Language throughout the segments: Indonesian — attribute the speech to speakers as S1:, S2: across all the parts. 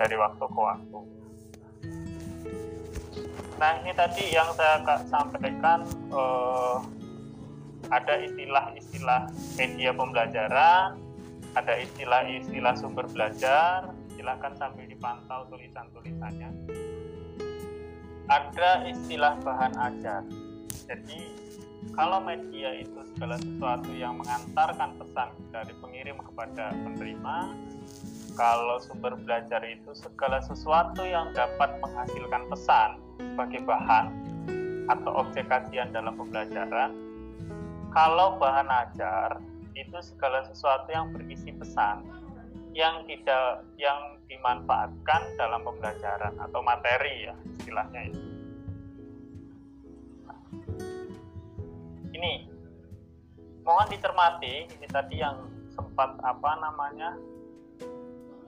S1: dari waktu ke waktu. Nah ini tadi yang saya sampaikan eh, ada istilah-istilah media pembelajaran, ada istilah-istilah sumber belajar. Silahkan sambil dipantau tulisan-tulisannya. Ada istilah bahan ajar. Jadi kalau media itu segala sesuatu yang mengantarkan pesan dari pengirim kepada penerima, kalau sumber belajar itu segala sesuatu yang dapat menghasilkan pesan sebagai bahan atau objek kajian dalam pembelajaran, kalau bahan ajar itu segala sesuatu yang berisi pesan yang tidak yang dimanfaatkan dalam pembelajaran atau materi ya istilahnya itu. Ini mohon dicermati ini tadi yang sempat apa namanya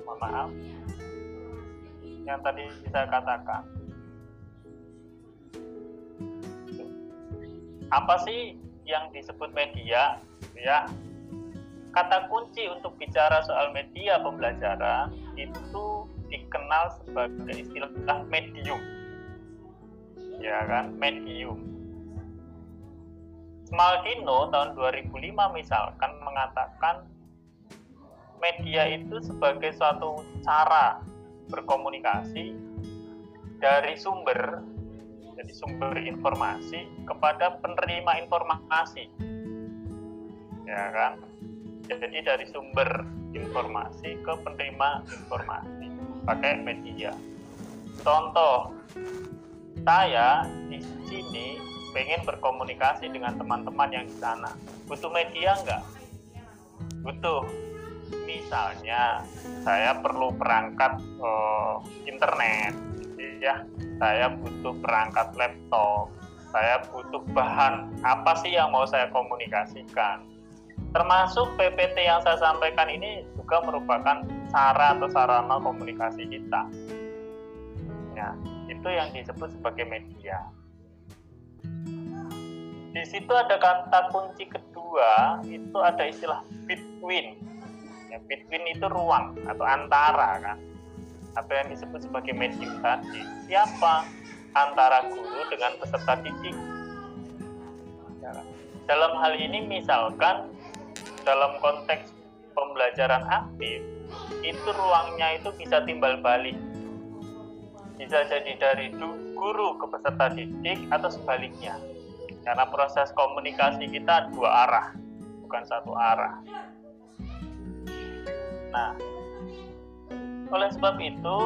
S1: mohon maaf. Yang tadi saya katakan. Apa sih yang disebut media? Ya kata kunci untuk bicara soal media pembelajaran itu dikenal sebagai istilah medium. Ya kan? Medium. Smaldino tahun 2005 misalkan mengatakan media itu sebagai suatu cara berkomunikasi dari sumber jadi sumber informasi kepada penerima informasi. Ya kan? Jadi dari sumber informasi ke penerima informasi. Pakai media. Contoh saya di sini pengen berkomunikasi dengan teman-teman yang di sana. Butuh media enggak butuh misalnya saya perlu perangkat uh, internet ya saya butuh perangkat laptop saya butuh bahan apa sih yang mau saya komunikasikan termasuk PPT yang saya sampaikan ini juga merupakan cara atau sarana komunikasi kita. Ya, itu yang disebut sebagai media. Di situ ada kata kunci kedua, itu ada istilah between. Ya, between itu ruang atau antara kan. Apa yang disebut sebagai medium tadi. Siapa antara guru dengan peserta didik? Dalam hal ini misalkan dalam konteks pembelajaran aktif itu ruangnya itu bisa timbal balik bisa jadi dari guru ke peserta didik atau sebaliknya karena proses komunikasi kita dua arah bukan satu arah nah oleh sebab itu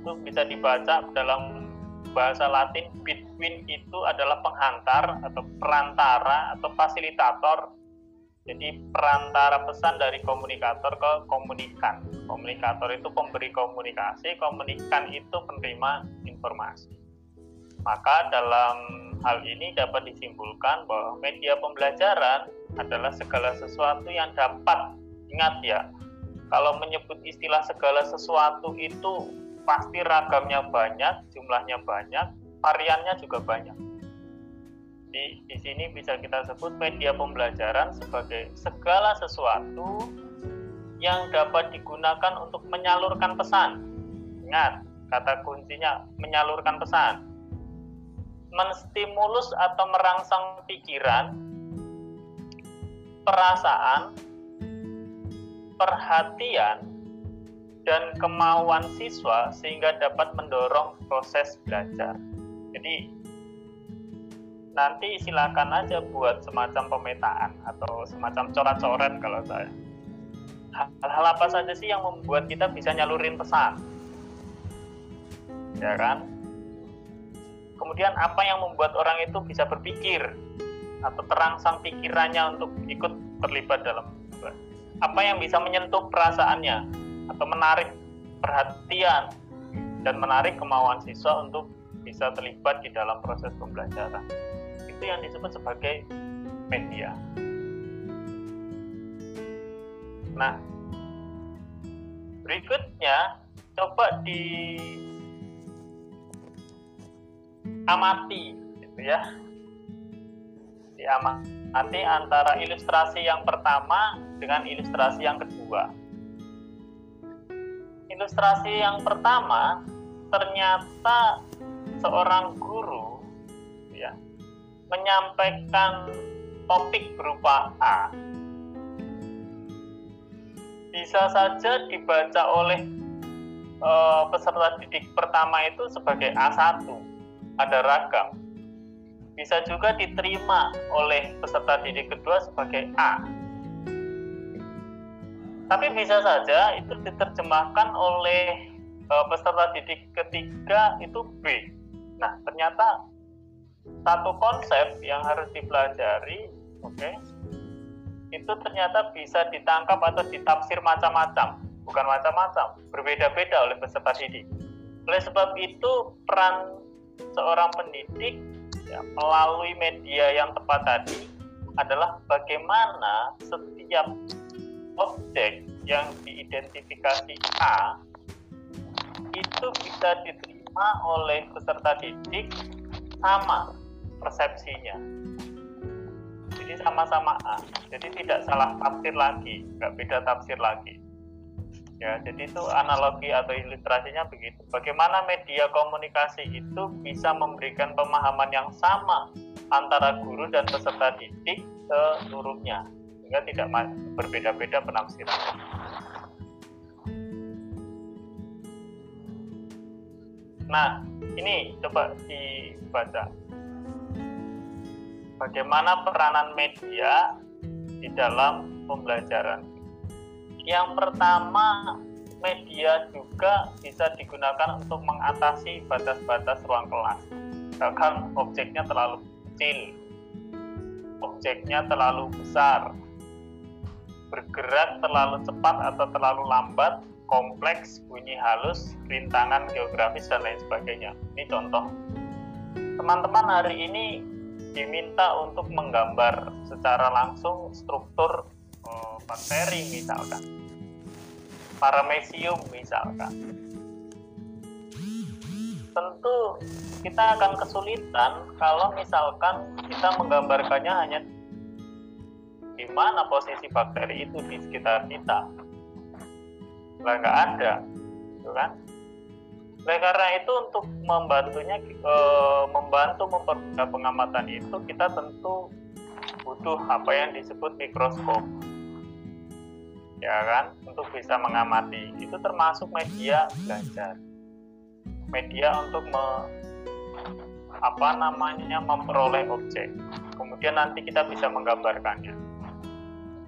S1: itu bisa dibaca dalam bahasa Latin between itu adalah penghantar atau perantara atau fasilitator jadi perantara pesan dari komunikator ke komunikan. Komunikator itu pemberi komunikasi, komunikan itu penerima informasi. Maka dalam hal ini dapat disimpulkan bahwa media pembelajaran adalah segala sesuatu yang dapat ingat ya. Kalau menyebut istilah segala sesuatu itu pasti ragamnya banyak, jumlahnya banyak, variannya juga banyak di, di sini bisa kita sebut media pembelajaran sebagai segala sesuatu yang dapat digunakan untuk menyalurkan pesan. Ingat, kata kuncinya menyalurkan pesan. Menstimulus atau merangsang pikiran, perasaan, perhatian, dan kemauan siswa sehingga dapat mendorong proses belajar. Jadi nanti silakan aja buat semacam pemetaan atau semacam coret-coret kalau saya. Hal-hal apa saja sih yang membuat kita bisa nyalurin pesan? Ya kan? Kemudian apa yang membuat orang itu bisa berpikir atau terangsang pikirannya untuk ikut terlibat dalam apa yang bisa menyentuh perasaannya atau menarik perhatian dan menarik kemauan siswa untuk bisa terlibat di dalam proses pembelajaran itu yang disebut sebagai media. Nah, berikutnya coba di amati gitu ya. Diamati antara ilustrasi yang pertama dengan ilustrasi yang kedua. ilustrasi yang pertama ternyata seorang guru ya menyampaikan topik berupa A. Bisa saja dibaca oleh uh, peserta didik pertama itu sebagai A1 ada ragam bisa juga diterima oleh peserta didik kedua sebagai A. Tapi bisa saja itu diterjemahkan oleh uh, peserta didik ketiga itu B. Nah ternyata satu konsep yang harus dipelajari oke okay, itu ternyata bisa ditangkap atau ditafsir macam-macam. Bukan macam-macam, berbeda-beda oleh peserta didik. Oleh sebab itu, peran seorang pendidik ya, melalui media yang tepat tadi adalah bagaimana setiap objek yang diidentifikasi A itu bisa diterima oleh peserta didik sama persepsinya. Jadi sama-sama A. Jadi tidak salah tafsir lagi, nggak beda tafsir lagi ya jadi itu analogi atau ilustrasinya begitu. Bagaimana media komunikasi itu bisa memberikan pemahaman yang sama antara guru dan peserta didik seluruhnya sehingga tidak berbeda-beda penafsiran. Nah ini coba dibaca. Bagaimana peranan media di dalam pembelajaran yang pertama, media juga bisa digunakan untuk mengatasi batas-batas ruang kelas. Misalkan objeknya terlalu kecil, objeknya terlalu besar, bergerak terlalu cepat atau terlalu lambat, kompleks, bunyi halus, rintangan geografis, dan lain sebagainya. Ini contoh. Teman-teman hari ini diminta untuk menggambar secara langsung struktur bakteri misalkan. Paramecium misalkan. Tentu kita akan kesulitan kalau misalkan kita menggambarkannya hanya di mana posisi bakteri itu di sekitar kita. Lah nggak ada gitu kan? Oleh karena itu untuk membantunya e, membantu mempermudah pengamatan itu kita tentu butuh apa yang disebut mikroskop ya kan? Untuk bisa mengamati. Itu termasuk media belajar. Media untuk me, apa namanya memperoleh objek. Kemudian nanti kita bisa menggambarkannya.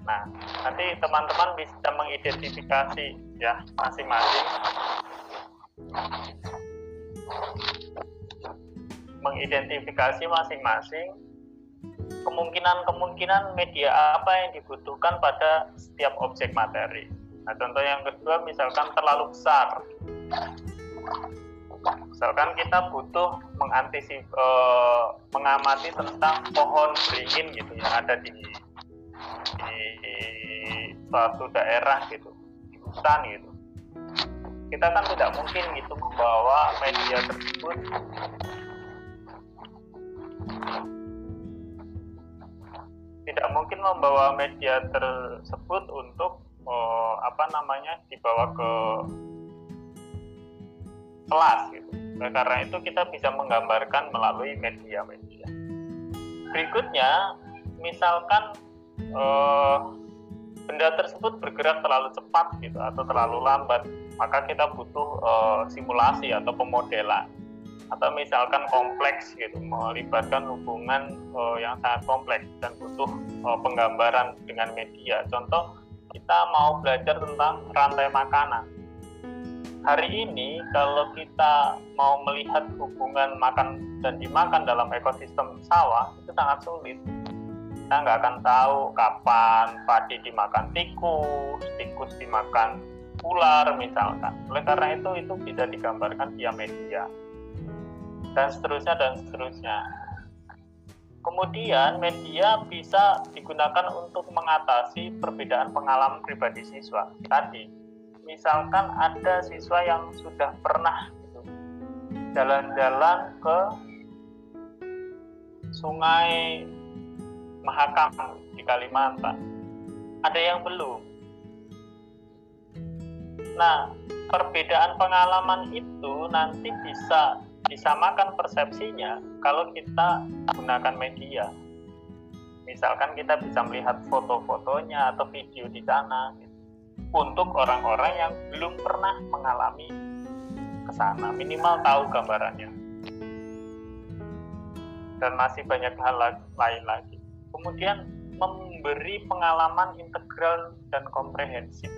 S1: Nah nanti teman-teman bisa mengidentifikasi ya masing-masing. Mengidentifikasi masing-masing kemungkinan-kemungkinan media apa yang dibutuhkan pada setiap objek materi. Nah, contoh yang kedua misalkan terlalu besar. Misalkan kita butuh mengantisip, eh, mengamati tentang pohon beringin gitu yang ada di, di, di suatu daerah gitu, di hutan gitu. Kita kan tidak mungkin gitu membawa media tersebut tidak mungkin membawa media tersebut untuk oh, apa namanya dibawa ke kelas gitu. Nah, karena itu kita bisa menggambarkan melalui media-media. Berikutnya, misalkan eh, benda tersebut bergerak terlalu cepat gitu atau terlalu lambat, maka kita butuh eh, simulasi atau pemodelan atau misalkan kompleks gitu melibatkan hubungan uh, yang sangat kompleks dan butuh uh, penggambaran dengan media. Contoh kita mau belajar tentang rantai makanan. Hari ini kalau kita mau melihat hubungan makan dan dimakan dalam ekosistem sawah itu sangat sulit. Kita nggak akan tahu kapan padi dimakan tikus tikus dimakan ular misalkan. Oleh karena itu itu bisa digambarkan via media dan seterusnya dan seterusnya. Kemudian media bisa digunakan untuk mengatasi perbedaan pengalaman pribadi siswa. Tadi, misalkan ada siswa yang sudah pernah gitu, jalan-jalan ke Sungai Mahakam di Kalimantan, ada yang belum. Nah, perbedaan pengalaman itu nanti bisa disamakan persepsinya kalau kita gunakan media. Misalkan kita bisa melihat foto-fotonya atau video di sana gitu. untuk orang-orang yang belum pernah mengalami ke sana, minimal tahu gambarannya. Dan masih banyak hal lain lagi. Kemudian memberi pengalaman integral dan komprehensif.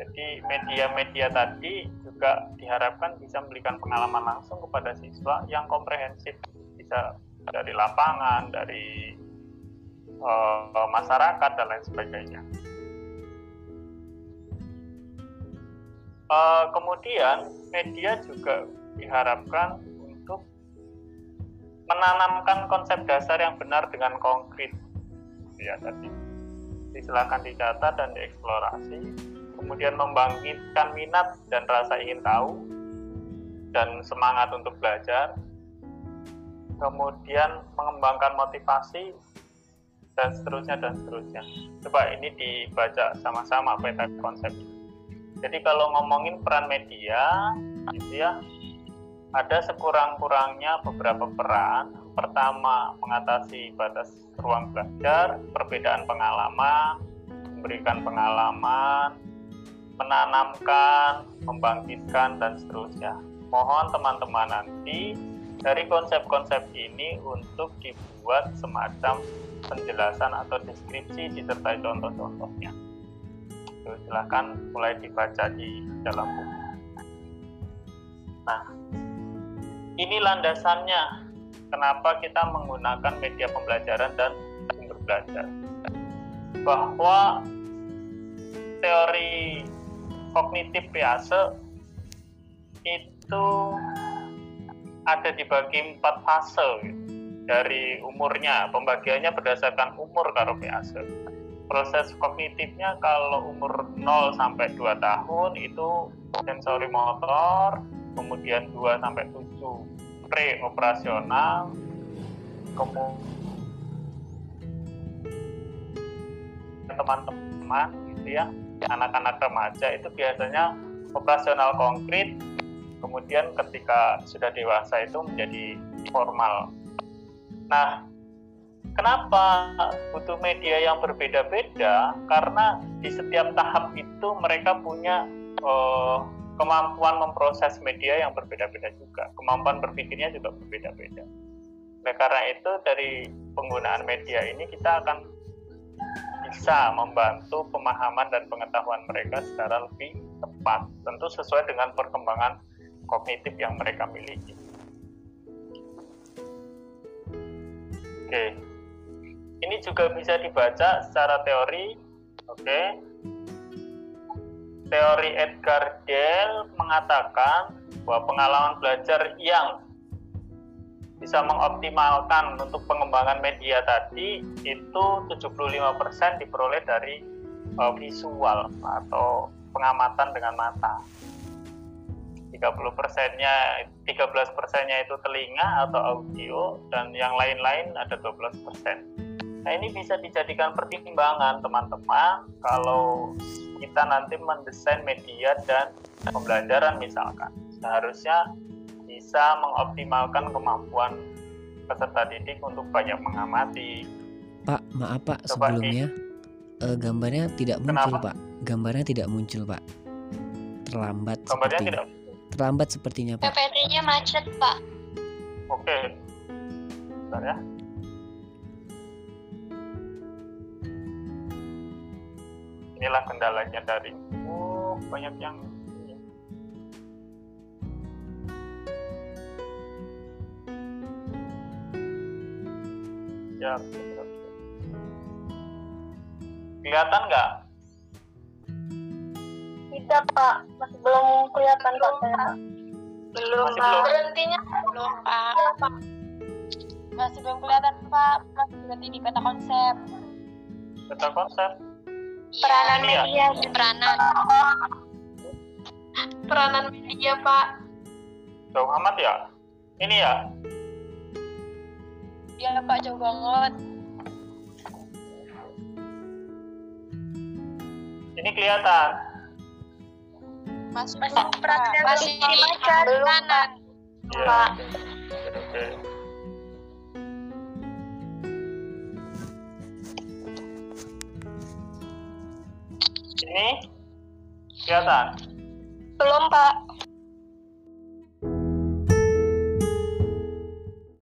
S1: Jadi media-media tadi juga diharapkan bisa memberikan pengalaman langsung kepada siswa yang komprehensif, bisa dari lapangan, dari uh, masyarakat dan lain sebagainya. Uh, kemudian media juga diharapkan untuk menanamkan konsep dasar yang benar dengan konkret. Ya tadi, silakan dicatat dan dieksplorasi. Kemudian membangkitkan minat dan rasa ingin tahu dan semangat untuk belajar. Kemudian mengembangkan motivasi dan seterusnya dan seterusnya. Coba ini dibaca sama-sama peta konsep. Jadi kalau ngomongin peran media, gitu ya, ada sekurang-kurangnya beberapa peran. Pertama, mengatasi batas ruang belajar, perbedaan pengalaman, memberikan pengalaman, menanamkan, membangkitkan, dan seterusnya. Mohon teman-teman nanti dari konsep-konsep ini untuk dibuat semacam penjelasan atau deskripsi disertai contoh-contohnya silahkan mulai dibaca di dalam buku. Nah, ini landasannya kenapa kita menggunakan media pembelajaran dan sumber belajar. Bahwa teori kognitif PASE itu ada dibagi empat fase gitu. dari umurnya pembagiannya berdasarkan umur karo PASE proses kognitifnya kalau umur 0 sampai 2 tahun itu sensori motor, kemudian 2 sampai 7 pre-operasional, kemudian teman-teman gitu ya, anak-anak remaja itu biasanya operasional konkret, kemudian ketika sudah dewasa itu menjadi formal. Nah, Kenapa butuh media yang berbeda-beda? Karena di setiap tahap itu mereka punya uh, kemampuan memproses media yang berbeda-beda juga. Kemampuan berpikirnya juga berbeda-beda. Nah, karena itu dari penggunaan media ini kita akan bisa membantu pemahaman dan pengetahuan mereka secara lebih tepat, tentu sesuai dengan perkembangan kognitif yang mereka miliki. Oke. Ini juga bisa dibaca secara teori. Oke. Teori Edgar Dale mengatakan bahwa pengalaman belajar yang bisa mengoptimalkan untuk pengembangan media tadi itu 75% diperoleh dari uh, visual atau pengamatan dengan mata. 30 persennya, 13 persennya itu telinga atau audio dan yang lain-lain ada 12 persen. Nah ini bisa dijadikan pertimbangan teman-teman kalau kita nanti mendesain media dan pembelajaran misalkan. Seharusnya bisa mengoptimalkan kemampuan peserta didik untuk banyak mengamati.
S2: Pak, maaf Pak, Coba sebelumnya di... uh, gambarnya tidak muncul Kenapa? Pak. Gambarnya tidak muncul Pak. Terlambat. Gambarnya seperti... tidak Terlambat sepertinya Pak.
S3: PPT-nya macet Pak.
S1: Oke. Bentar ya. inilah kendalanya dari oh banyak yang ya kelihatan nggak?
S3: Tidak pak. Masih belum kelihatan pak. Belum masih pak. belum. berhentinya belum pak. Masih belum kelihatan pak. Masih berhenti di peta konsep.
S1: Peta konsep?
S3: Peranan ya? media. peranan. Peranan media pak.
S1: Jauh amat ya? Ini ya
S3: ya pak jauh banget.
S1: Ini kelihatan.
S3: Masih masih perhatian masih belum kanan.
S1: Ya, pak. oke, oke. ini? Kelihatan?
S3: Belum pak